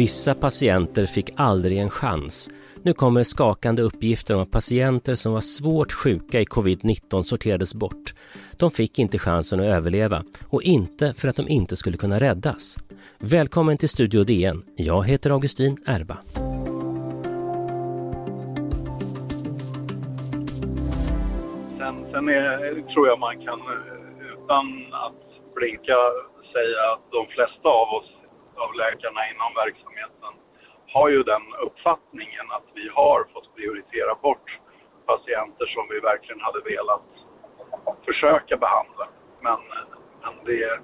Vissa patienter fick aldrig en chans. Nu kommer skakande uppgifter om att patienter som var svårt sjuka i covid-19 sorterades bort. De fick inte chansen att överleva och inte för att de inte skulle kunna räddas. Välkommen till Studio DN. Jag heter Augustin Erba. Sen, sen är, tror jag man kan eh, utan att blinka säga att de flesta av oss av läkarna inom verksamheten har ju den uppfattningen att vi har fått prioritera bort patienter som vi verkligen hade velat försöka behandla. Men, men det,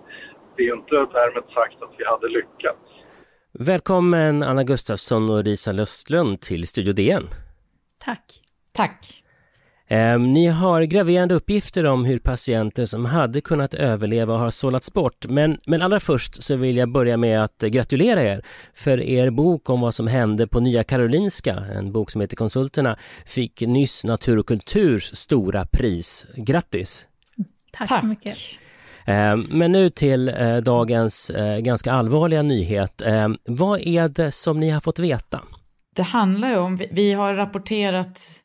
det är inte därmed sagt att vi hade lyckats. Välkommen Anna Gustafsson och Risa Löstlund till Studio DN. Tack. Tack. Eh, ni har graverande uppgifter om hur patienter som hade kunnat överleva har sållats bort. Men, men allra först så vill jag börja med att gratulera er för er bok om vad som hände på Nya Karolinska, en bok som heter Konsulterna, fick nyss Natur och kulturs stora pris. Grattis! Tack, Tack. så mycket. Eh, men nu till eh, dagens eh, ganska allvarliga nyhet. Vad är det som ni har fått veta? Det handlar ju om, vi har rapporterat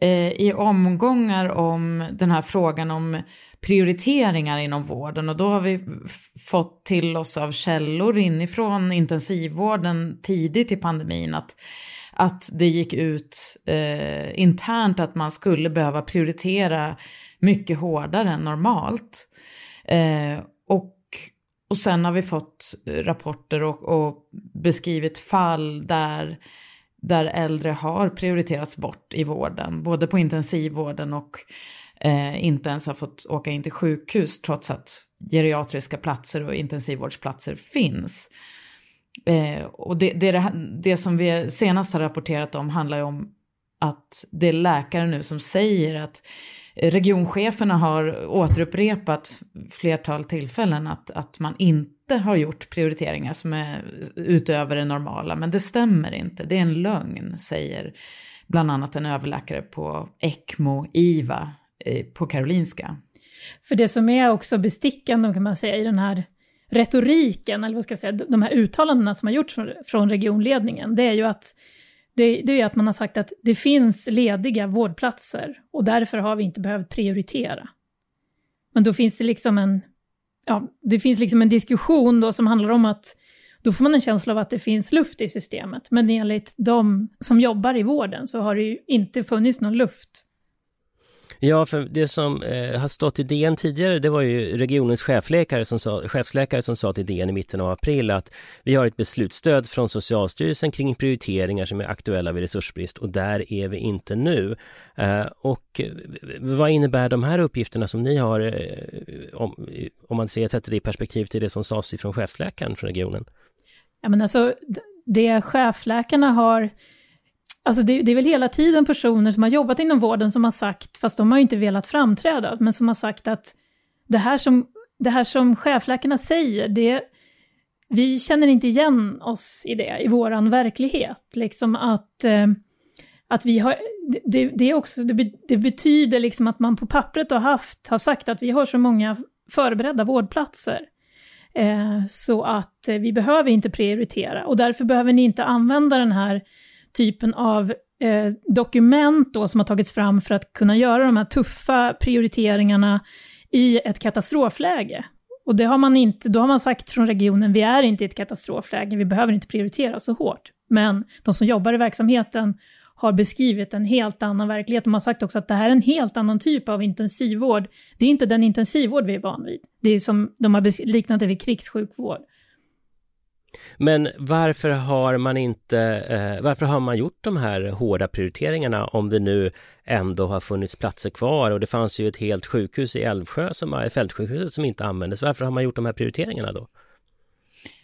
Eh, i omgångar om den här frågan om prioriteringar inom vården och då har vi fått till oss av källor inifrån intensivvården tidigt i pandemin att, att det gick ut eh, internt att man skulle behöva prioritera mycket hårdare än normalt. Eh, och, och sen har vi fått rapporter och, och beskrivit fall där där äldre har prioriterats bort i vården, både på intensivvården och eh, inte ens har fått åka in till sjukhus trots att geriatriska platser och intensivvårdsplatser finns. Eh, och det, det, det, som vi senast har rapporterat om handlar ju om att det är läkare nu som säger att regioncheferna har återupprepat flertal tillfällen att, att man inte har gjort prioriteringar som är utöver det normala. Men det stämmer inte, det är en lögn, säger bland annat en överläkare på ECMO, IVA, eh, på Karolinska. För det som är också bestickande kan man säga i den här retoriken, eller vad ska jag säga, de här uttalandena som har gjorts från, från regionledningen, det är ju att det, det är att man har sagt att det finns lediga vårdplatser och därför har vi inte behövt prioritera. Men då finns det liksom en, ja, det finns liksom en diskussion då som handlar om att då får man en känsla av att det finns luft i systemet. Men enligt de som jobbar i vården så har det ju inte funnits någon luft Ja, för det som eh, har stått i DN tidigare, det var ju regionens chefläkare som sa, chefsläkare som sa till DN i mitten av april att vi har ett beslutsstöd från Socialstyrelsen kring prioriteringar som är aktuella vid resursbrist och där är vi inte nu. Eh, och eh, vad innebär de här uppgifterna som ni har, eh, om, om man ser sätter det i perspektiv till det som sades från chefsläkaren från regionen? Ja, men alltså, det chefläkarna har Alltså det, det, är väl hela tiden personer som har jobbat inom vården som har sagt, fast de har ju inte velat framträda, men som har sagt att det här som, det här som chefläkarna säger, det, vi känner inte igen oss i det, i våran verklighet. Liksom att, eh, att vi har, det, det, är också, det, det betyder liksom att man på pappret har haft, har sagt att vi har så många förberedda vårdplatser. Eh, så att eh, vi behöver inte prioritera och därför behöver ni inte använda den här typen av eh, dokument då som har tagits fram för att kunna göra de här tuffa prioriteringarna i ett katastrofläge. Och det har man inte, då har man sagt från regionen, vi är inte i ett katastrofläge, vi behöver inte prioritera så hårt. Men de som jobbar i verksamheten har beskrivit en helt annan verklighet. De har sagt också att det här är en helt annan typ av intensivvård. Det är inte den intensivvård vi är van vid. Det är som de har liknat det vid krigssjukvård. Men varför har man inte, eh, varför har man gjort de här hårda prioriteringarna om det nu ändå har funnits platser kvar och det fanns ju ett helt sjukhus i Älvsjö, som, fältsjukhuset, som inte användes. Varför har man gjort de här prioriteringarna då?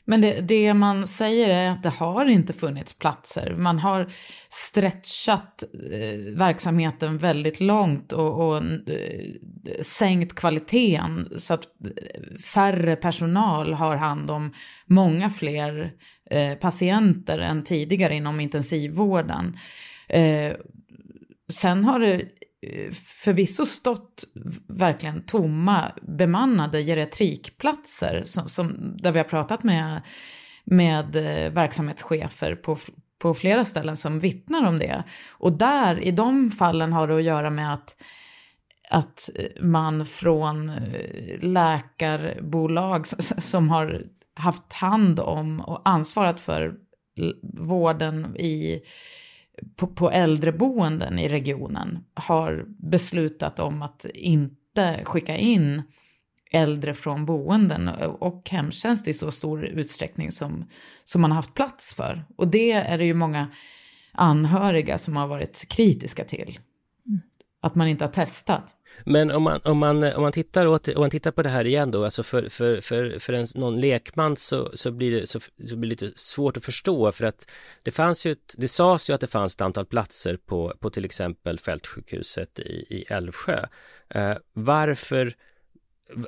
Men det, det, man säger är att det har inte funnits platser. Man har stretchat eh, verksamheten väldigt långt och, och eh, sänkt kvaliteten så att eh, färre personal har hand om många fler eh, patienter än tidigare inom intensivvården. Eh, sen har det Eh, förvisso stått verkligen tomma bemannade geriatrikplatser som, som, där vi har pratat med, med eh, verksamhetschefer på, på flera ställen som vittnar om det. Och där, i de fallen har det att göra med att att eh, man från läkarbolag som har haft hand om och ansvarat för vården i, på, på äldreboenden i regionen har beslutat om att inte skicka in äldre från boenden och hemtjänst i så stor utsträckning som, som man har haft plats för. Och det är det ju många anhöriga som har varit kritiska till att man inte har testat. Men om man, om man, om man, tittar, åt, om man tittar på det här igen då, alltså för, för, för, för en, någon lekman så, så, blir det, så, så blir det lite svårt att förstå för att det fanns ju, ett, det sades ju att det fanns ett antal platser på, på till exempel fältsjukhuset i, i Älvsjö. Eh, varför,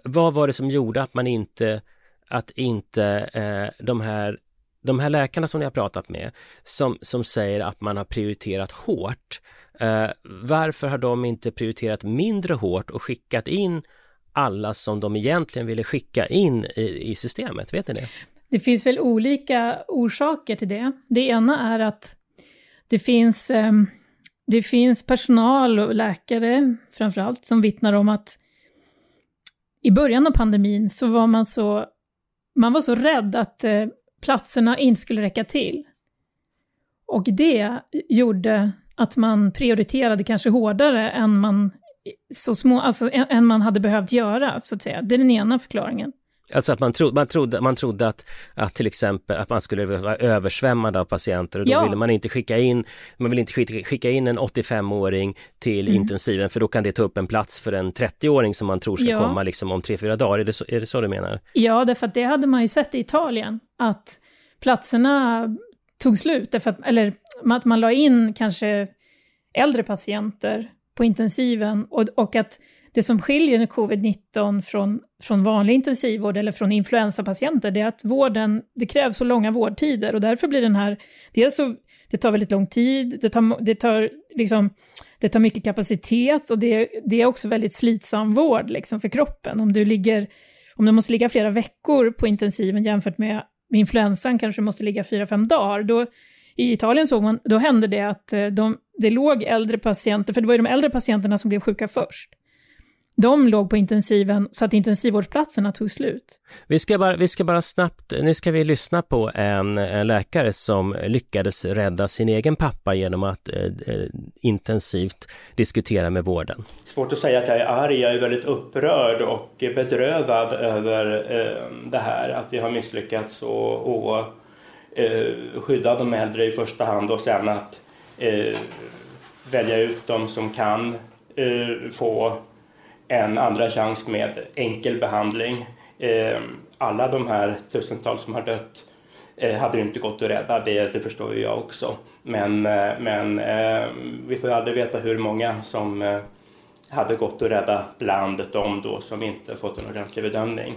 vad var det som gjorde att man inte, att inte eh, de här de här läkarna som ni har pratat med som, som säger att man har prioriterat hårt Eh, varför har de inte prioriterat mindre hårt och skickat in alla som de egentligen ville skicka in i, i systemet? Vet ni det? Det finns väl olika orsaker till det. Det ena är att det finns, eh, det finns personal och läkare framförallt som vittnar om att i början av pandemin så var man så, man var så rädd att eh, platserna inte skulle räcka till. Och det gjorde att man prioriterade kanske hårdare än man, så små, alltså, än man hade behövt göra, så att säga. Det är den ena förklaringen. Alltså att man, tro, man trodde, man trodde att, att till exempel att man skulle vara översvämmad av patienter och då ja. ville man inte skicka in, man vill inte skicka in en 85-åring till mm. intensiven för då kan det ta upp en plats för en 30-åring som man tror ska ja. komma liksom om 3-4 dagar. Är det, så, är det så du menar? Ja, därför att det hade man ju sett i Italien, att platserna tog slut, därför att, eller att man la in kanske äldre patienter på intensiven och, och att det som skiljer covid-19 från, från vanlig intensivvård eller från influensapatienter, det är att vården, det krävs så långa vårdtider och därför blir den här, dels så, det tar väldigt lång tid, det tar, det tar, liksom, det tar mycket kapacitet och det, det är också väldigt slitsam vård liksom, för kroppen. Om du, ligger, om du måste ligga flera veckor på intensiven jämfört med med influensan kanske du måste ligga fyra, fem dagar, då i Italien såg man, då hände det att eh, de, det låg äldre patienter, för det var ju de äldre patienterna som blev sjuka först. De låg på intensiven så att intensivvårdsplatserna tog slut. Vi ska bara, vi ska bara snabbt, nu ska vi lyssna på en, en läkare som lyckades rädda sin egen pappa genom att eh, eh intensivt diskutera med vården. Svårt att säga att jag är arg, jag är väldigt upprörd och bedrövad över eh, det här, att vi har misslyckats och, och eh, skydda de äldre i första hand och sen att eh, välja ut de som kan eh, få en andra chans med enkel behandling. Eh, alla de här tusentals som har dött eh, hade inte gått att rädda, det, det förstår ju jag också. Men, eh, men eh, vi får ju aldrig veta hur många som eh, hade gått att rädda bland de då som inte fått en ordentlig bedömning.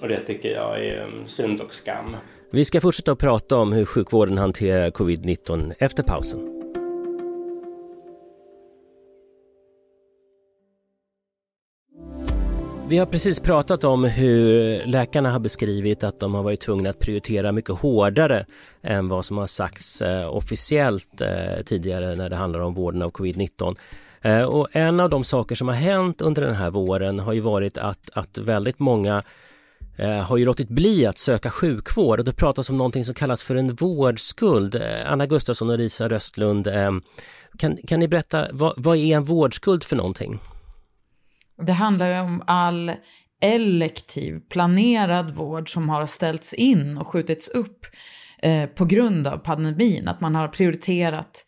Och det tycker jag är eh, synd och skam. Vi ska fortsätta att prata om hur sjukvården hanterar covid-19 efter pausen. Vi har precis pratat om hur läkarna har beskrivit att de har varit tvungna att prioritera mycket hårdare än vad som har sagts eh, officiellt eh, tidigare när det handlar om vården av covid-19. Eh, och en av de saker som har hänt under den här våren har ju varit att, att väldigt många Eh, har ju låtit bli att söka sjukvård och det pratas om någonting som kallas för en vårdskuld. Eh, Anna Gustafsson och Lisa Röstlund, eh, kan, kan ni berätta vad, vad är en vårdskuld för någonting? Det handlar ju om all elektiv, planerad vård som har ställts in och skjutits upp eh, på grund av pandemin. Att man har prioriterat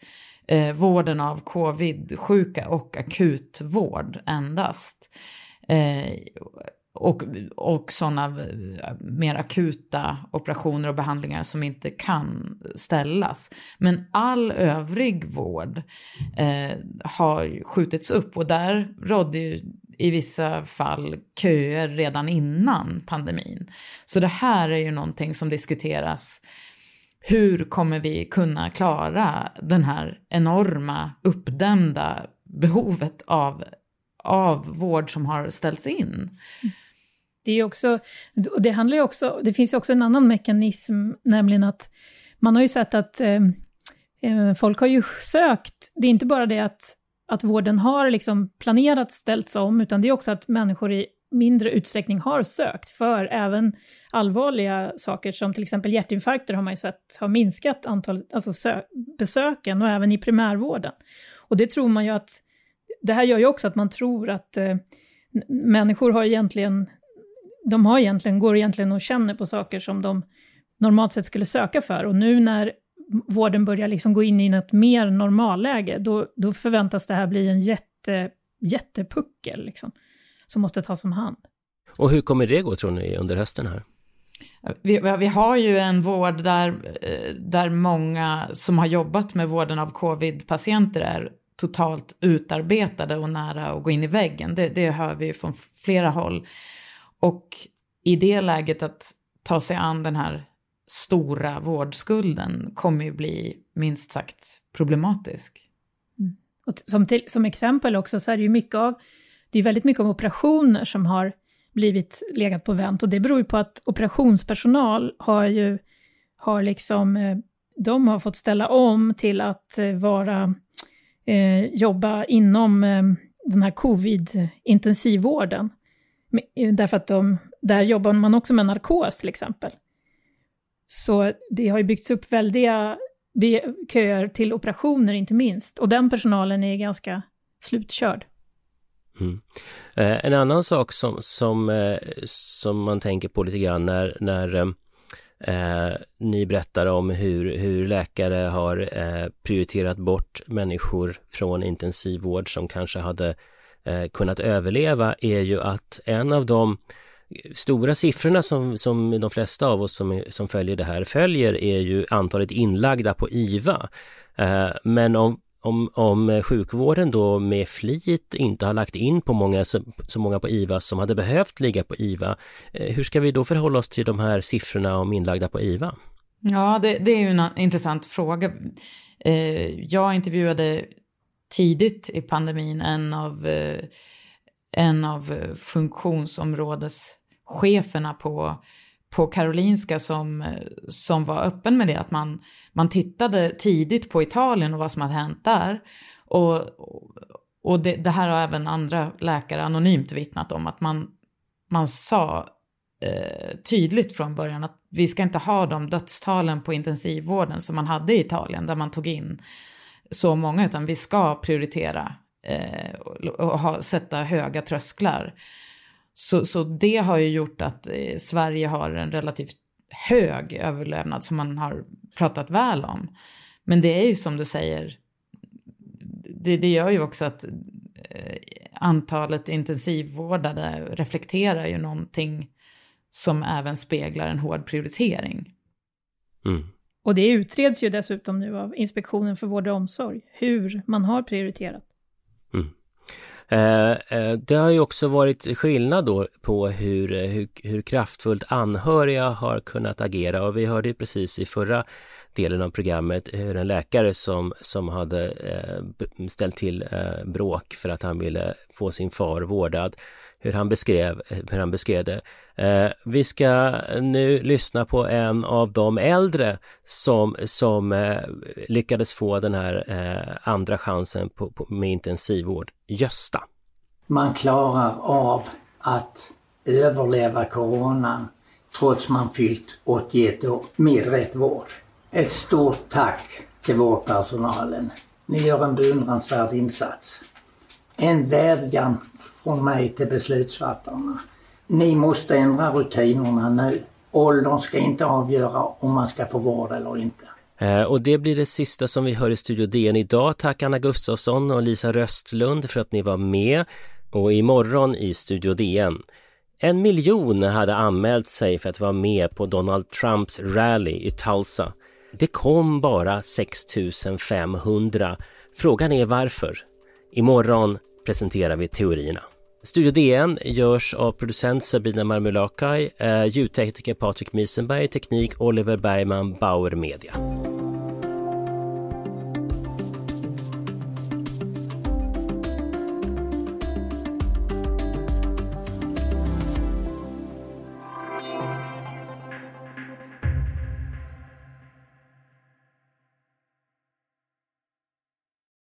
eh, vården av covid-sjuka och akutvård endast. Eh, och, och sådana eh, mer akuta operationer och behandlingar som inte kan ställas. Men all övrig vård eh, har skjutits upp och där rådde ju i vissa fall köer redan innan pandemin. Så det här är ju någonting som diskuteras hur kommer vi kunna klara den här enorma uppdämda behovet av, av vård som har ställts in? Mm. Det, är också, det, handlar också, det finns ju också en annan mekanism, nämligen att man har ju sett att eh, eh, folk har ju sökt, det är inte bara det att, att vården har liksom planerat ställts om, utan det är också att människor i mindre utsträckning har sökt för även allvarliga saker som till exempel hjärtinfarkter har man ju sett har minskat antalet, alltså besöken och även i primärvården. Och det tror man ju att, det här gör ju också att man tror att eh, människor har egentligen, de har egentligen, går egentligen och känner på saker som de normalt sett skulle söka för. Och nu när vården börjar liksom gå in i ett mer normalläge, då, då förväntas det här bli en jätte, jättepuckel liksom, som måste tas om hand. Och hur kommer det gå tror ni under hösten här? Vi, vi, har ju en vård där, eh, där många som har jobbat med vården av covid-patienter är totalt utarbetade och nära att gå in i väggen. Det, det hör vi från flera håll. Och i det läget att ta sig an den här stora vårdskulden kommer ju bli minst sagt problematisk. Mm. Och som, till, som exempel också så är det ju mycket av, det är väldigt mycket av operationer som har blivit legat på vänt och det beror ju på att operationspersonal har ju, har liksom, eh, de har fått ställa om till att eh, vara, eh, jobba inom eh, den här covid-intensivvården. Eh, därför att de, där jobbar man också med narkos till exempel. Så det har ju byggts upp väldiga köer till operationer inte minst. Och den personalen är ganska slutkörd. Mm. Eh, en annan sak som, som, eh, som man tänker på lite grann när, när eh, ni berättar om hur, hur läkare har eh, prioriterat bort människor från intensivvård som kanske hade eh, kunnat överleva är ju att en av de stora siffrorna som, som de flesta av oss som, som följer det här följer är ju antalet inlagda på IVA. Eh, men om, om, om sjukvården då med flit inte har lagt in på många, så, så många på IVA som hade behövt ligga på IVA, eh, hur ska vi då förhålla oss till de här siffrorna om inlagda på IVA? Ja, det, det är ju en intressant fråga. Eh, jag intervjuade tidigt i pandemin en av eh, en av eh, funktionsområdescheferna på, på Karolinska som, eh, som var öppen med det, att man, man tittade tidigt på Italien och vad som hade hänt där. Och, och det, det här har även andra läkare anonymt vittnat om, att man, man sa eh, tydligt från början att vi ska inte ha de dödstalen på intensivvården som man hade i Italien, där man tog in så många, utan vi ska prioritera eh, och ha, sätta höga trösklar. Så, så det har ju gjort att eh, Sverige har en relativt hög överlevnad som man har pratat väl om. Men det är ju som du säger, det, det gör ju också att eh, antalet intensivvårdade reflekterar ju någonting som även speglar en hård prioritering. Mm. Och det utreds ju dessutom nu av Inspektionen för vård och omsorg, hur man har prioriterat. Mm. Eh, eh, det har ju också varit skillnad då på hur, eh, hur, hur, kraftfullt anhöriga har kunnat agera och vi hörde precis i förra delen av programmet hur en läkare som, som hade eh, ställt till eh, bråk för att han ville få sin far vårdad hur han beskrev, hur han beskrev det. Eh, vi ska nu lyssna på en av de äldre som, som eh, lyckades få den här eh, andra chansen på, på, med intensivvård, Gösta. Man klarar av att överleva coronan trots man fyllt 81 år med rätt vård. Ett stort tack till vårdpersonalen. Ni gör en beundransvärd insats. En vädjan från mig till beslutsfattarna. Ni måste ändra rutinerna nu. Åldern ska inte avgöra om man ska få vård eller inte. Eh, och det blir det sista som vi hör i Studio DN idag. Tack Anna Gustafsson och Lisa Röstlund för att ni var med. Och imorgon i Studio DN. En miljon hade anmält sig för att vara med på Donald Trumps rally i Tulsa. Det kom bara 6500. Frågan är varför? Imorgon presenterar vi teorierna. Studio DN görs av producent Sabina Marmulakai, eh, ljudtekniker Patrik Miesenberg, teknik Oliver Bergman, Bauer Media.